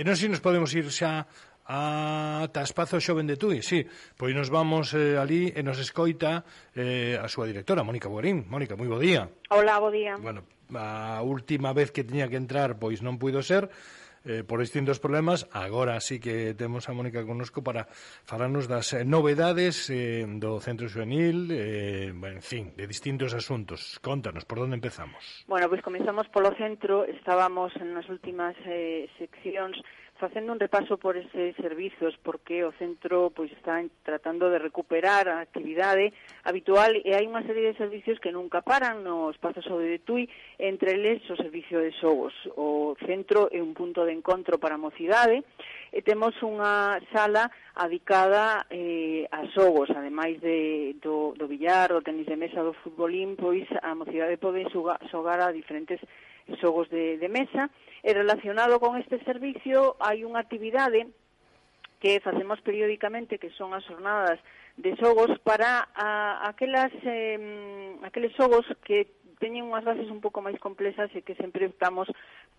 E non sei se nos podemos ir xa a Taspazo Xoven de Tui, sí. Pois nos vamos eh, ali e nos escoita eh, a súa directora, Mónica Boarín. Mónica, moi bo día. Hola, bo día. Bueno, a última vez que tiña que entrar, pois non puido ser, eh, por distintos problemas. Agora sí que temos a Mónica conosco para falarnos das eh, novedades eh, do Centro Juvenil, eh, en fin, de distintos asuntos. Contanos, por onde empezamos? Bueno, pois pues comenzamos polo centro. Estábamos nas últimas eh, seccións facendo un repaso por eses servizos porque o centro pois está tratando de recuperar a actividade habitual e hai unha serie de servicios que nunca paran no espazo sobre de Tui, entre eles o servicio de xogos. O centro é un punto de de encontro para a mocidade, e temos unha sala adicada eh, a xogos, ademais de, do, do billar, do tenis de mesa, do futbolín, pois a mocidade pode xogar a diferentes xogos de, de mesa, e relacionado con este servicio hai unha actividade que facemos periódicamente, que son as jornadas de xogos para a, aquelas, eh, aqueles xogos que teñen unhas bases un pouco máis complexas e que sempre optamos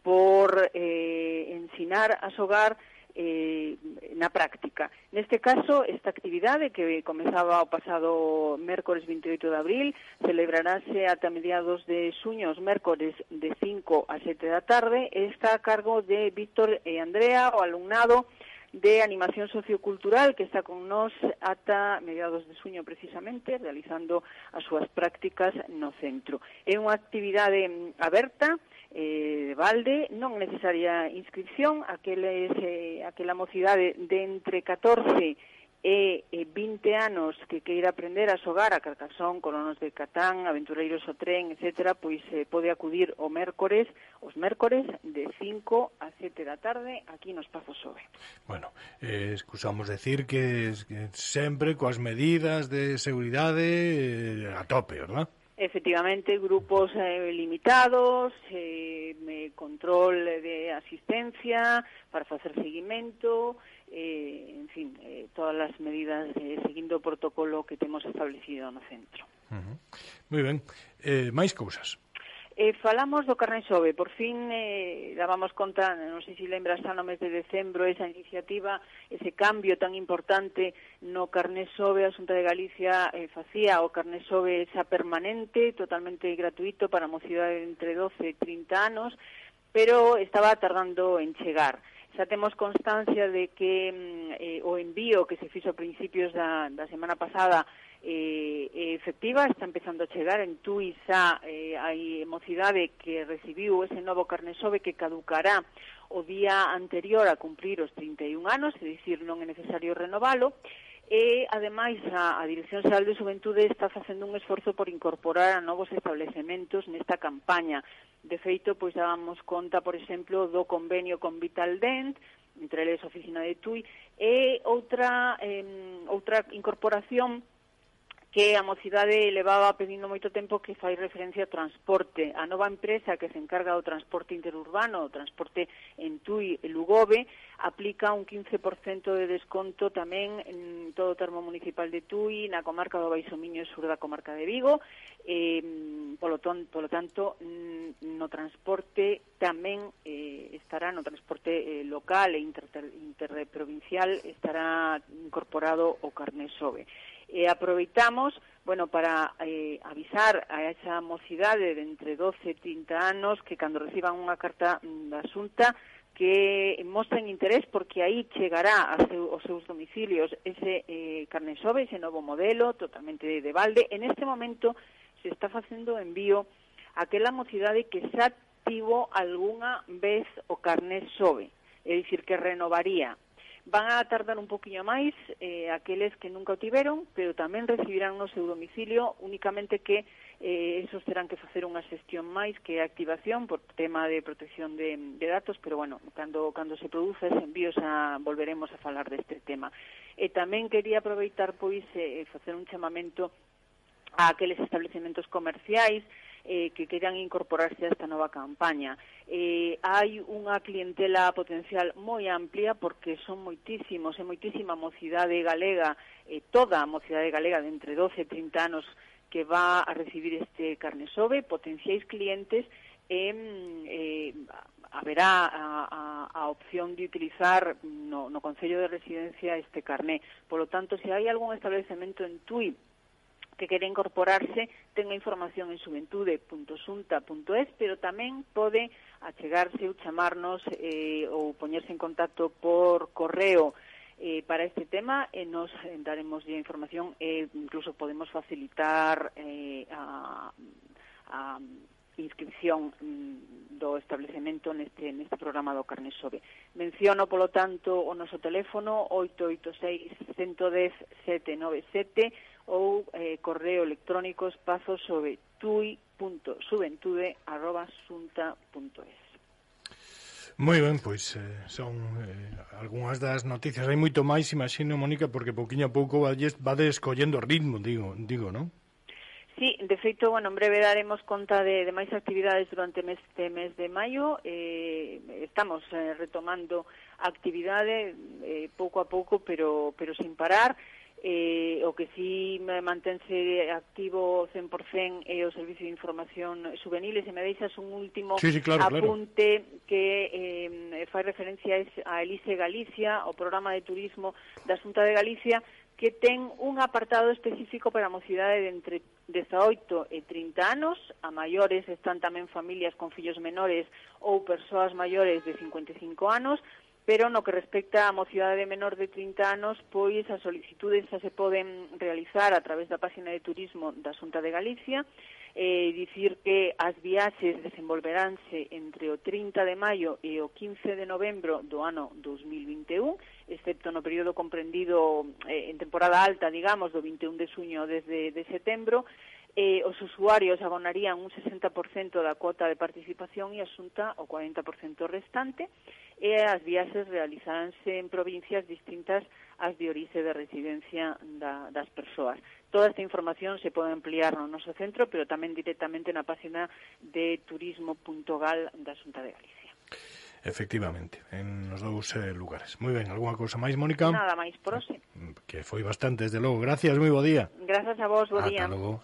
por eh, ensinar a xogar eh, na práctica. Neste caso, esta actividade que comezaba o pasado mércores 28 de abril celebrarase ata mediados de xuño os mércores de 5 a 7 da tarde e está a cargo de Víctor e Andrea, o alumnado, de animación sociocultural que está con nós ata mediados de suño precisamente, realizando as súas prácticas no centro. É unha actividade mm, aberta, eh, de balde, non necesaria inscripción, aqueles, eh, aquela mocidade de entre 14 e, e 20 anos que queira aprender a xogar a Carcasón, Colonos de Catán, Aventureiros o Tren, etc., pois eh, pode acudir o mércores, os mércores de 5 a 7 da tarde aquí no Espazo Sobe. Bueno, eh, excusamos decir que, que sempre coas medidas de seguridade eh, a tope, verdad? Efectivamente, grupos eh, limitados, eh, control de asistencia para facer seguimento, eh, en fin, eh, todas as medidas eh, seguindo o protocolo que temos establecido no centro. Uh -huh. Moi ben. Eh, máis cousas. Eh, falamos do carne xove, por fin eh, dábamos conta, non sei se lembras xa no mes de decembro, esa iniciativa, ese cambio tan importante no carne xove, a Xunta de Galicia eh, facía o carne xove xa permanente, totalmente gratuito para a mocidade entre 12 e 30 anos, pero estaba tardando en chegar xa temos constancia de que mm, eh, o envío que se fixo a principios da, da semana pasada eh, efectiva, está empezando a chegar en Tui xa eh, hai mocidade que recibiu ese novo carne sobe que caducará o día anterior a cumplir os 31 anos, é dicir, non é necesario renovalo, E, ademais, a, a Dirección Xeral de Juventude está facendo un esforzo por incorporar a novos establecementos nesta campaña. De feito, pois dábamos conta, por exemplo, do convenio con Vital Dent, entre eles a oficina de TUI, e outra, eh, outra incorporación que a mocidade levaba pedindo moito tempo que fai referencia ao transporte. A nova empresa que se encarga do transporte interurbano, o transporte en Tui e Lugove, aplica un 15% de desconto tamén en todo o termo municipal de Tui, na comarca do Baixo Miño e sur da comarca de Vigo. Eh, polo, ton, polo tanto, no transporte tamén eh, estará, no transporte eh, local e interprovincial, inter, estará incorporado o carné sobe. E aproveitamos, bueno, para eh, avisar a esa mocidade de entre 12 e 30 anos que cando reciban unha carta mm, da Xunta que mostren interés porque aí chegará a seu, aos seus domicilios ese eh, carne sobe, ese novo modelo totalmente de balde. En este momento se está facendo envío a aquela mocidade que xa tivo algunha vez o carné sobe, é dicir, que renovaría Van a tardar un poquinho máis eh, aqueles que nunca o tiveron, pero tamén recibirán no seu domicilio únicamente que eh, esos terán que facer unha xestión máis que activación por tema de protección de, de datos, pero bueno, cando, cando se produce ese envíos a, volveremos a falar deste tema. E tamén quería aproveitar pois eh, facer un chamamento a aqueles establecementos comerciais eh, que queran incorporarse a esta nova campaña. Eh, hai unha clientela potencial moi amplia porque son moitísimos e moitísima mocidade galega, eh, toda a mocidade galega de entre 12 e 30 anos que va a recibir este carne sobe, potenciais clientes e eh, haberá a, a, a opción de utilizar no, no Concello de Residencia este carné. Por lo tanto, se hai algún establecemento en Tui que quere incorporarse tenga información en xuventude.sunta.es, pero tamén pode achegarse ou chamarnos eh, ou poñerse en contacto por correo. Eh, para este tema e nos daremos ya información e incluso podemos facilitar eh, a, a inscripción mm, do establecemento neste, neste programa do Carne Sobe. Menciono, polo tanto, o noso teléfono 886-110-797 ou eh, correo electrónico espazo sobre tui.subentude arroba Moi ben, pois eh, son eh, algunhas das noticias. Hai moito máis, imagino, Mónica, porque pouquiño a pouco vades, vades collendo ritmo, digo, digo non? Sí, de feito, bueno, en breve daremos conta de, de máis actividades durante este mes de maio. Eh, estamos eh, retomando actividade eh, pouco a pouco, pero, pero sin parar. Eh, o que sí mantense activo 100% é eh, o Servicio de Información Juvenil. E se me deixas un último sí, sí, claro, apunte claro. que eh, fai referencia a Elise Galicia, o programa de turismo da Xunta de Galicia, que ten un apartado específico para a mocidade de entre 18 e 30 anos, a maiores están tamén familias con fillos menores ou persoas maiores de 55 anos, pero no que respecta a mocidade menor de 30 anos, pois as solicitudes xa se poden realizar a través da página de turismo da Xunta de Galicia, eh, dicir que as viaxes desenvolveranse entre o 30 de maio e o 15 de novembro do ano 2021, excepto no período comprendido eh, en temporada alta, digamos, do 21 de suño desde de setembro, eh, os usuarios abonarían un 60% da cuota de participación e a Xunta o 40% restante e as viaxes realizaranse en provincias distintas ás de orixe de residencia da, das persoas. Toda esta información se pode ampliar no noso centro, pero tamén directamente na página de turismo.gal da Xunta de Galicia. Efectivamente, en os dous eh, lugares. Moi ben, algunha cousa máis, Mónica? Nada máis por hoxe. Que foi bastante, desde logo. Gracias, moi bo día. Grazas a vos, bo Ata día. Logo.